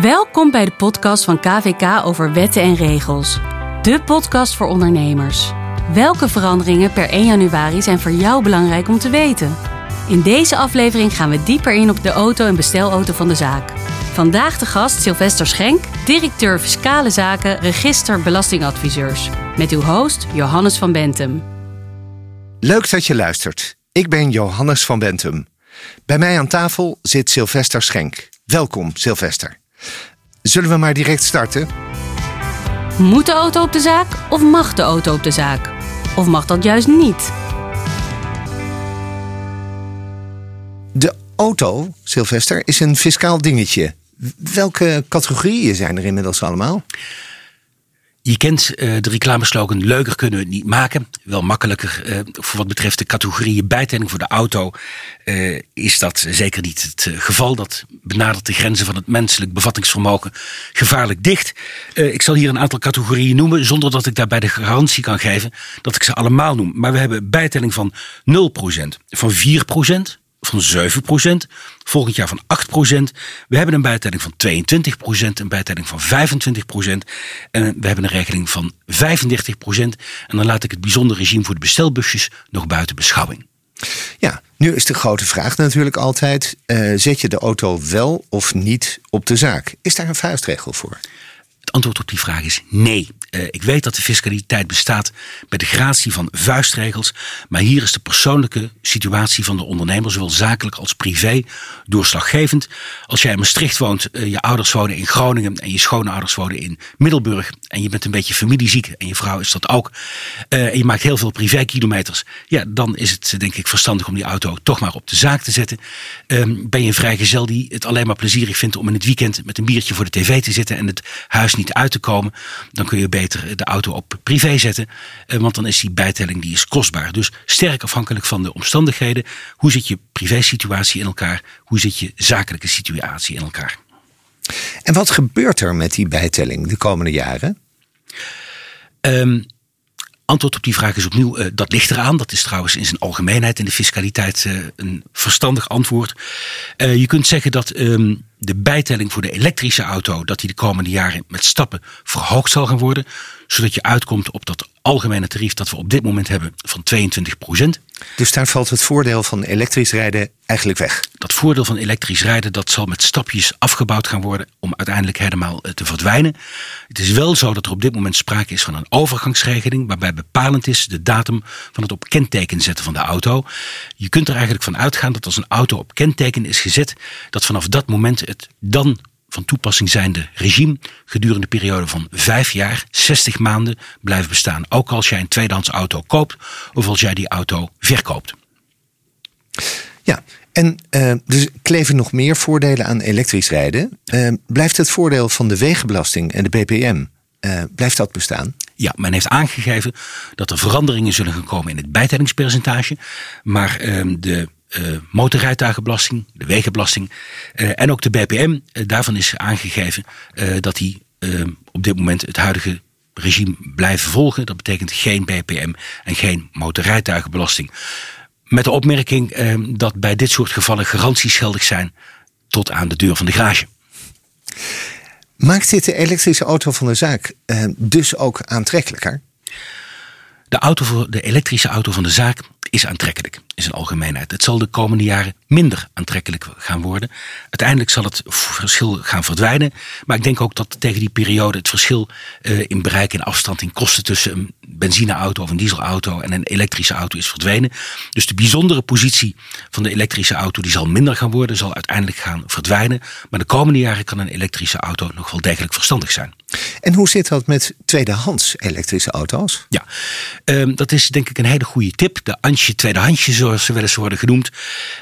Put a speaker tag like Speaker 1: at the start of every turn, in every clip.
Speaker 1: Welkom bij de podcast van KVK over wetten en regels. De podcast voor ondernemers. Welke veranderingen per 1 januari zijn voor jou belangrijk om te weten? In deze aflevering gaan we dieper in op de auto- en bestelauto van de zaak. Vandaag de gast Sylvester Schenk, directeur Fiscale Zaken, Register Belastingadviseurs. Met uw host Johannes van Bentum.
Speaker 2: Leuk dat je luistert. Ik ben Johannes van Bentum. Bij mij aan tafel zit Sylvester Schenk. Welkom, Sylvester. Zullen we maar direct starten?
Speaker 1: Moet de auto op de zaak of mag de auto op de zaak? Of mag dat juist niet?
Speaker 2: De auto, Sylvester, is een fiscaal dingetje. Welke categorieën zijn er inmiddels allemaal?
Speaker 3: Je kent uh, de reclameslogan leuker kunnen we het niet maken. Wel makkelijker uh, voor wat betreft de categorieën bijtelling voor de auto uh, is dat zeker niet het geval. Dat benadert de grenzen van het menselijk bevattingsvermogen gevaarlijk dicht. ik zal hier een aantal categorieën noemen zonder dat ik daarbij de garantie kan geven dat ik ze allemaal noem. Maar we hebben bijtelling van 0%, van 4%, van 7%, volgend jaar van 8%. We hebben een bijtelling van 22%, een bijtelling van 25% en we hebben een regeling van 35%. En dan laat ik het bijzondere regime voor de bestelbusjes nog buiten beschouwing.
Speaker 2: Ja, nu is de grote vraag natuurlijk altijd: uh, zet je de auto wel of niet op de zaak? Is daar een vuistregel voor?
Speaker 3: Het antwoord op die vraag is nee. Uh, ik weet dat de fiscaliteit bestaat bij de gratie van vuistregels, maar hier is de persoonlijke situatie van de ondernemer, zowel zakelijk als privé, doorslaggevend. Als jij in Maastricht woont, uh, je ouders wonen in Groningen en je schoonouders wonen in Middelburg en je bent een beetje familieziek en je vrouw is dat ook, uh, en je maakt heel veel privékilometers, ja, dan is het denk ik verstandig om die auto toch maar op de zaak te zetten. Um, ben je een vrijgezel die het alleen maar plezierig vindt om in het weekend met een biertje voor de tv te zitten en het huis niet uit te komen, dan kun je beter de auto op privé zetten. Want dan is die bijtelling die is kostbaar. Dus sterk afhankelijk van de omstandigheden. Hoe zit je privésituatie in elkaar? Hoe zit je zakelijke situatie in elkaar?
Speaker 2: En wat gebeurt er met die bijtelling de komende jaren?
Speaker 3: Um, Antwoord op die vraag is opnieuw, uh, dat ligt eraan. Dat is trouwens in zijn algemeenheid in de fiscaliteit uh, een verstandig antwoord. Uh, je kunt zeggen dat um, de bijtelling voor de elektrische auto, dat die de komende jaren met stappen verhoogd zal gaan worden. Zodat je uitkomt op dat algemene tarief dat we op dit moment hebben van 22 procent.
Speaker 2: Dus daar valt het voordeel van elektrisch rijden eigenlijk weg?
Speaker 3: Dat voordeel van elektrisch rijden dat zal met stapjes afgebouwd gaan worden om uiteindelijk helemaal te verdwijnen. Het is wel zo dat er op dit moment sprake is van een overgangsregeling waarbij bepalend is de datum van het op kenteken zetten van de auto. Je kunt er eigenlijk van uitgaan dat als een auto op kenteken is gezet, dat vanaf dat moment het dan van toepassing zijnde regime gedurende een periode van vijf jaar, 60 maanden blijft bestaan. Ook als jij een tweedehands auto koopt of als jij die auto verkoopt.
Speaker 2: Ja, en uh, dus kleven nog meer voordelen aan elektrisch rijden. Uh, blijft het voordeel van de wegenbelasting en de BPM, uh, blijft dat bestaan?
Speaker 3: Ja, men heeft aangegeven dat er veranderingen zullen gaan komen in het bijtellingspercentage. Maar ehm, de uh, motorrijtuigenbelasting, de wegenbelasting uh, en ook de BPM. Uh, daarvan is aangegeven dat die op dit moment het huidige regime blijven volgen. Dat betekent geen BPM en geen motorrijtuigenbelasting. Met de opmerking dat bij dit soort gevallen garanties geldig zijn tot aan de deur van de garage.
Speaker 2: Maakt dit de elektrische auto van de zaak dus ook aantrekkelijker?
Speaker 3: De, auto voor, de elektrische auto van de zaak is aantrekkelijk in zijn algemeenheid. Het zal de komende jaren minder aantrekkelijk gaan worden. Uiteindelijk zal het verschil gaan verdwijnen. Maar ik denk ook dat tegen die periode het verschil uh, in bereik en afstand in kosten tussen een benzineauto of een dieselauto en een elektrische auto is verdwenen. Dus de bijzondere positie van de elektrische auto die zal minder gaan worden, zal uiteindelijk gaan verdwijnen. Maar de komende jaren kan een elektrische auto nog wel degelijk verstandig zijn.
Speaker 2: En hoe zit dat met tweedehands elektrische auto's?
Speaker 3: Ja, um, dat is denk ik een hele goede tip. De Antje tweedehandsje, zoals ze wel worden genoemd.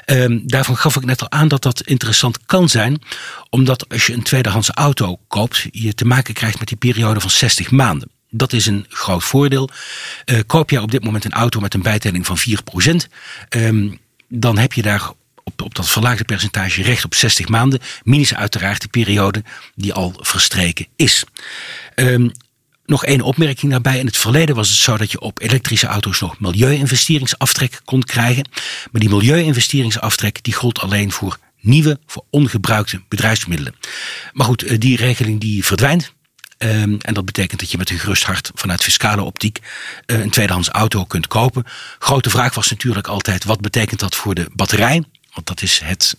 Speaker 3: Um, daarvan gaf ik net al aan dat dat interessant kan zijn. Omdat als je een tweedehands auto koopt, je te maken krijgt met die periode van 60 maanden. Dat is een groot voordeel. Uh, koop je op dit moment een auto met een bijtelling van 4%, um, dan heb je daar op, op dat verlaagde percentage recht op 60 maanden. Minus uiteraard de periode die al verstreken is. Um, nog één opmerking daarbij. In het verleden was het zo dat je op elektrische auto's nog milieu-investeringsaftrek kon krijgen. Maar die milieu-investeringsaftrek die gold alleen voor nieuwe voor ongebruikte bedrijfsmiddelen. Maar goed, eh, die regeling die verdwijnt. Ehm, en dat betekent dat je met een gerust hart vanuit fiscale optiek uh, een tweedehands auto kunt kopen. Grote vraag was natuurlijk altijd: wat betekent dat voor de batterij? Want dat is het,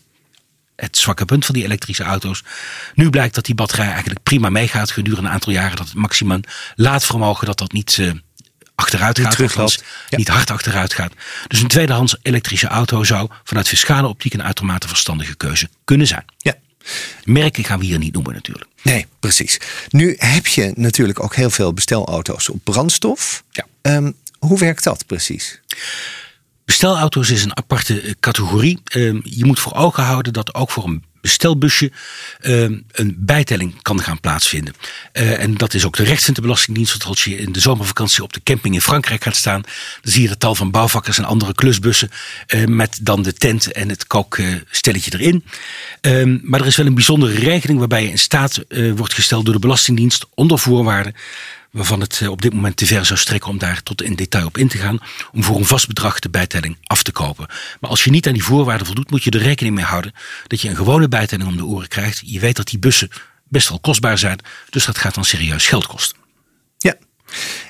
Speaker 3: het zwakke punt van die elektrische auto's. Nu blijkt dat die batterij eigenlijk prima meegaat gedurende een aantal jaren. Dat het maximum laadvermogen dat dat niet uh, achteruit gaat.
Speaker 2: Niet,
Speaker 3: ja. niet hard achteruit gaat. Dus een tweedehands elektrische auto zou vanuit fiscale optiek een uitermate verstandige keuze kunnen zijn.
Speaker 2: Ja.
Speaker 3: Merken gaan we hier niet noemen natuurlijk.
Speaker 2: Nee, precies. Nu heb je natuurlijk ook heel veel bestelauto's op brandstof.
Speaker 3: Ja.
Speaker 2: Um, hoe werkt dat precies?
Speaker 3: Bestelauto's is een aparte categorie. Um, je moet voor ogen houden dat ook voor een bestelbusje uh, een bijtelling kan gaan plaatsvinden. Uh, en dat is ook de recht vindt de Belastingdienst. Want als je in de zomervakantie op de camping in Frankrijk gaat staan, dan zie je het tal van bouwvakkers en andere klusbussen uh, met dan de tent en het kookstelletje erin. Uh, maar er is wel een bijzondere regeling waarbij je in staat wordt gesteld door de Belastingdienst onder voorwaarden waarvan het op dit moment te ver zou strekken om daar tot in detail op in te gaan, om voor een vast bedrag de bijtelling af te kopen. Maar als je niet aan die voorwaarden voldoet, moet je er rekening mee houden dat je een gewone bijtelling om de oren krijgt. Je weet dat die bussen best wel kostbaar zijn, dus dat gaat dan serieus geld kosten.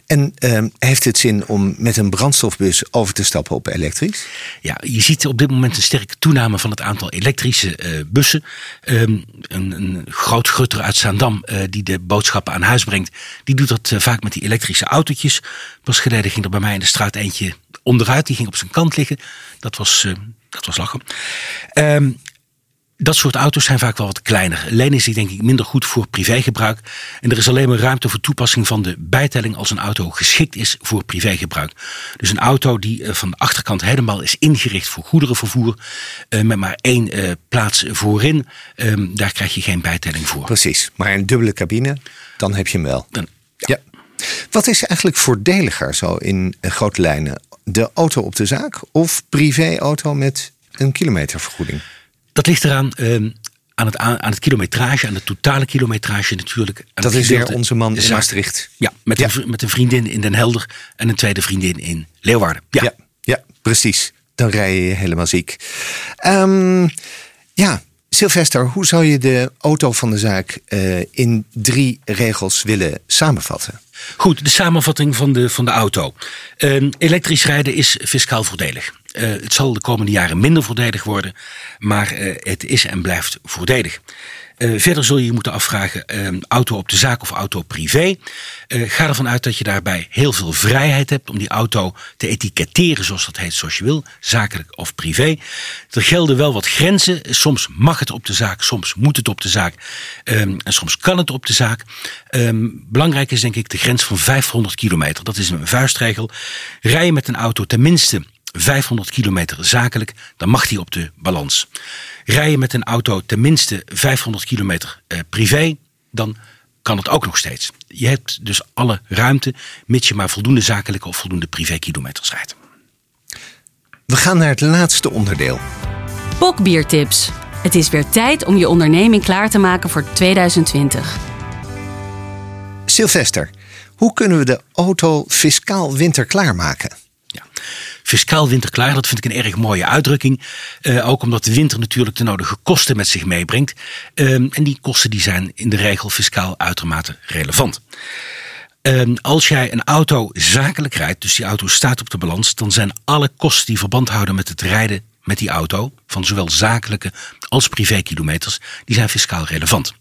Speaker 2: En uh, heeft het zin om met een brandstofbus over te stappen op elektrisch?
Speaker 3: Ja, je ziet op dit moment een sterke toename van het aantal elektrische uh, bussen. Um, een, een, groot grutter uit Zaandam uh, die de boodschappen aan huis brengt, die doet dat uh, vaak met die elektrische autootjes. Pas geleden ging er bij mij in de straat eentje onderuit, die ging op zijn kant liggen. Dat was, dat was lachen. Um, dat soort auto's zijn vaak wel wat kleiner. Alleen is die denk ik minder goed voor privégebruik. En er is alleen maar ruimte voor toepassing van de bijtelling als een auto geschikt is voor privégebruik. Dus een auto die van de achterkant helemaal is ingericht voor goederenvervoer. met maar één plaats voorin. daar krijg je geen bijtelling voor.
Speaker 2: Precies. Maar een dubbele cabine, dan heb je hem wel.
Speaker 3: Dan,
Speaker 2: ja. ja. Wat is eigenlijk voordeliger zo in grote lijnen? De auto op de zaak of privéauto met een kilometervergoeding?
Speaker 3: Dat ligt eraan uh, aan, het, aan het kilometrage, aan de totale kilometrage natuurlijk.
Speaker 2: Dat is weer onze man in Maastricht.
Speaker 3: Ja, met, ja. Een, met een vriendin in Den Helder en een tweede vriendin in Leeuwarden. Ja,
Speaker 2: ja, ja precies. Dan rij je helemaal ziek. Um, ja, Sylvester, hoe zou je de auto van de zaak uh, in drie regels willen samenvatten?
Speaker 3: Goed, de samenvatting van de, van de auto. Uh, elektrisch rijden is fiscaal voordelig. Uh, het zal de komende jaren minder voordelig worden, maar uh, het is en blijft voordelig. Uh, verder zul je je moeten afvragen, auto op de zaak of auto privé. ga ervan uit dat je daarbij heel veel vrijheid hebt om die auto te etiketteren zoals dat heet, zoals je wil, zakelijk of privé. Er gelden wel wat grenzen. Soms mag het op de zaak, soms moet het op de zaak um, en soms kan het op de zaak. Um, belangrijk is denk ik de grens van 500 kilometer. Dat is een vuistregel. Rij je met een auto tenminste 500 kilometer zakelijk, dan mag die op de balans. Rij je met een auto tenminste 500 kilometer eh, privé, dan kan het ook nog steeds. Je hebt dus alle ruimte, mits je maar voldoende zakelijke of voldoende privé-kilometers rijdt.
Speaker 2: We gaan naar het laatste onderdeel.
Speaker 1: Bokbiertips. Het is weer tijd om je onderneming klaar te maken voor 2020.
Speaker 2: Sylvester, hoe kunnen we de auto fiscaal winterklaar maken?
Speaker 3: Ja. Fiscaal winterklaar, dat vind ik een erg mooie uitdrukking. Uh, ook omdat de winter natuurlijk de nodige kosten met zich meebrengt. Uh, en die kosten die zijn in de regel fiscaal uitermate relevant. Uh, als jij een auto zakelijk rijdt, dus die auto staat op de balans, dan zijn alle kosten die verband houden met het rijden met die auto, van zowel zakelijke als privékilometers, die zijn fiscaal relevant.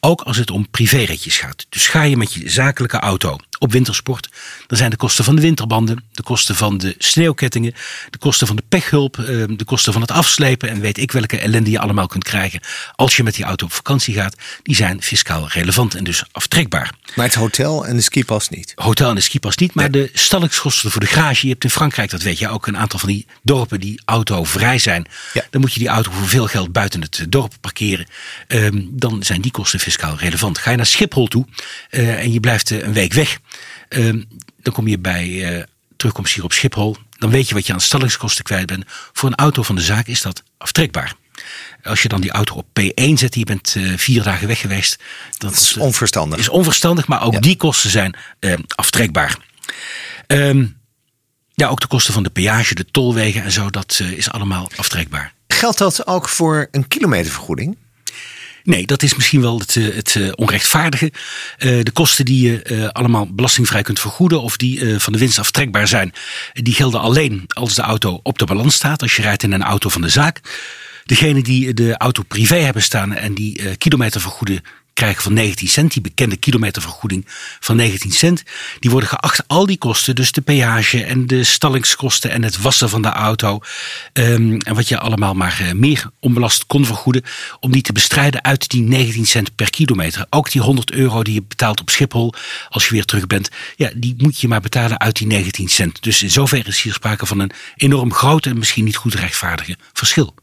Speaker 3: Ook als het om privéritjes gaat. Dus ga je met je zakelijke auto op wintersport, dan zijn de kosten van de winterbanden, de kosten van de sneeuwkettingen, de kosten van de pechhulp, de kosten van het afslepen en weet ik welke ellende je allemaal kunt krijgen als je met die auto op vakantie gaat, die zijn fiscaal relevant en dus aftrekbaar.
Speaker 2: Maar het hotel en de skipas niet?
Speaker 3: Hotel en de skipas niet, maar nee. de stallingskosten voor de garage, je hebt in Frankrijk, dat weet je ook, een aantal van die dorpen die autovrij zijn.
Speaker 2: Ja.
Speaker 3: Dan moet je die auto voor veel geld buiten het dorp parkeren. Um, dan zijn die kosten fiscaal relevant. Ga je naar Schiphol toe uh, en je blijft uh, een week weg. Um, dan kom je bij uh, terugkomst hier op Schiphol. Dan weet je wat je aan stallingskosten kwijt bent. Voor een auto van de zaak is dat aftrekbaar. Als je dan die auto op P1 zet, je bent uh, vier dagen weg geweest.
Speaker 2: Dat is onverstandig.
Speaker 3: Is onverstandig, maar ook ja. die kosten zijn uh, aftrekbaar. Um, ja, ook de kosten van de peage, de tolwegen en zo, dat uh, is allemaal aftrekbaar.
Speaker 2: Geldt dat ook voor een kilometervergoeding?
Speaker 3: Nee, dat is misschien wel het, eh, het uh, onrechtvaardige. Uh, de kosten die je allemaal belastingvrij kunt vergoeden of die van de winst aftrekbaar zijn, die gelden alleen als de auto op de balans staat. Als je rijdt in een auto van de zaak. Degene die de auto privé hebben staan en die kilometer vergoeden, krijgen van 19 cent, die bekende kilometervergoeding van 19 cent, die worden geacht al die kosten, dus de peage en de stallingskosten en het wassen van de auto, um, en wat je allemaal maar uh, meer onbelast kon vergoeden, om die te bestrijden uit die 19 cent per kilometer. Ook die 100 euro die je betaalt op Schiphol als je weer terug bent, ja, die moet je maar betalen uit die 19 cent. Dus in zoverre is hier sprake van een enorm groot en misschien niet goed rechtvaardige verschil.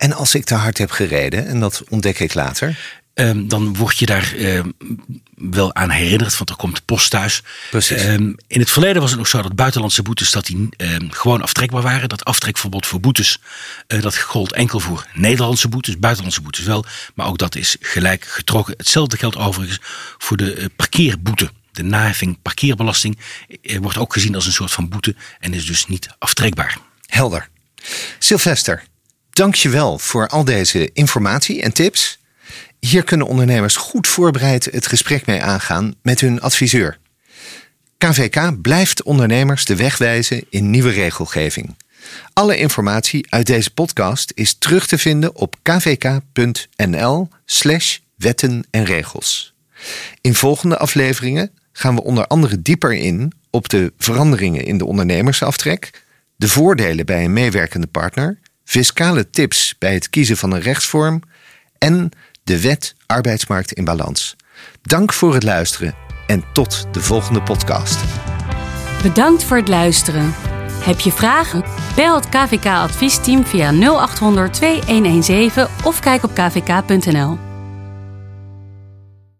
Speaker 2: En als ik te hard heb gereden, en dat ontdek ik later,
Speaker 3: Um, dan word je daar um, wel aan herinnerd, want er komt post thuis.
Speaker 2: Precies.
Speaker 3: Um, in het verleden was het nog zo dat buitenlandse boetes dat die, gewoon afstrekbaar waren. Dat aftrekverbod voor boetes uh, dat gold enkel voor Nederlandse boetes, buitenlandse boetes wel. Maar ook dat is gelijk getrokken. Hetzelfde geldt overigens voor de uh, parkeerboete. De naheffing parkeerbelasting uh, wordt ook gezien als een soort van boete en is dus niet aftrekbaar.
Speaker 2: Helder. Sylvester, dank je wel voor al deze informatie en tips. Hier kunnen ondernemers goed voorbereid het gesprek mee aangaan met hun adviseur. KVK blijft ondernemers de weg wijzen in nieuwe regelgeving. Alle informatie uit deze podcast is terug te vinden op kvk.nl/slash wetten en regels. In volgende afleveringen gaan we onder andere dieper in op de veranderingen in de ondernemersaftrek, de voordelen bij een meewerkende partner, fiscale tips bij het kiezen van een rechtsvorm en de wet arbeidsmarkt in balans. Dank voor het luisteren en tot de volgende podcast.
Speaker 1: Bedankt voor het luisteren. Heb je vragen? Bel het KVK adviesteam via 0800 2117 of kijk op kvk.nl.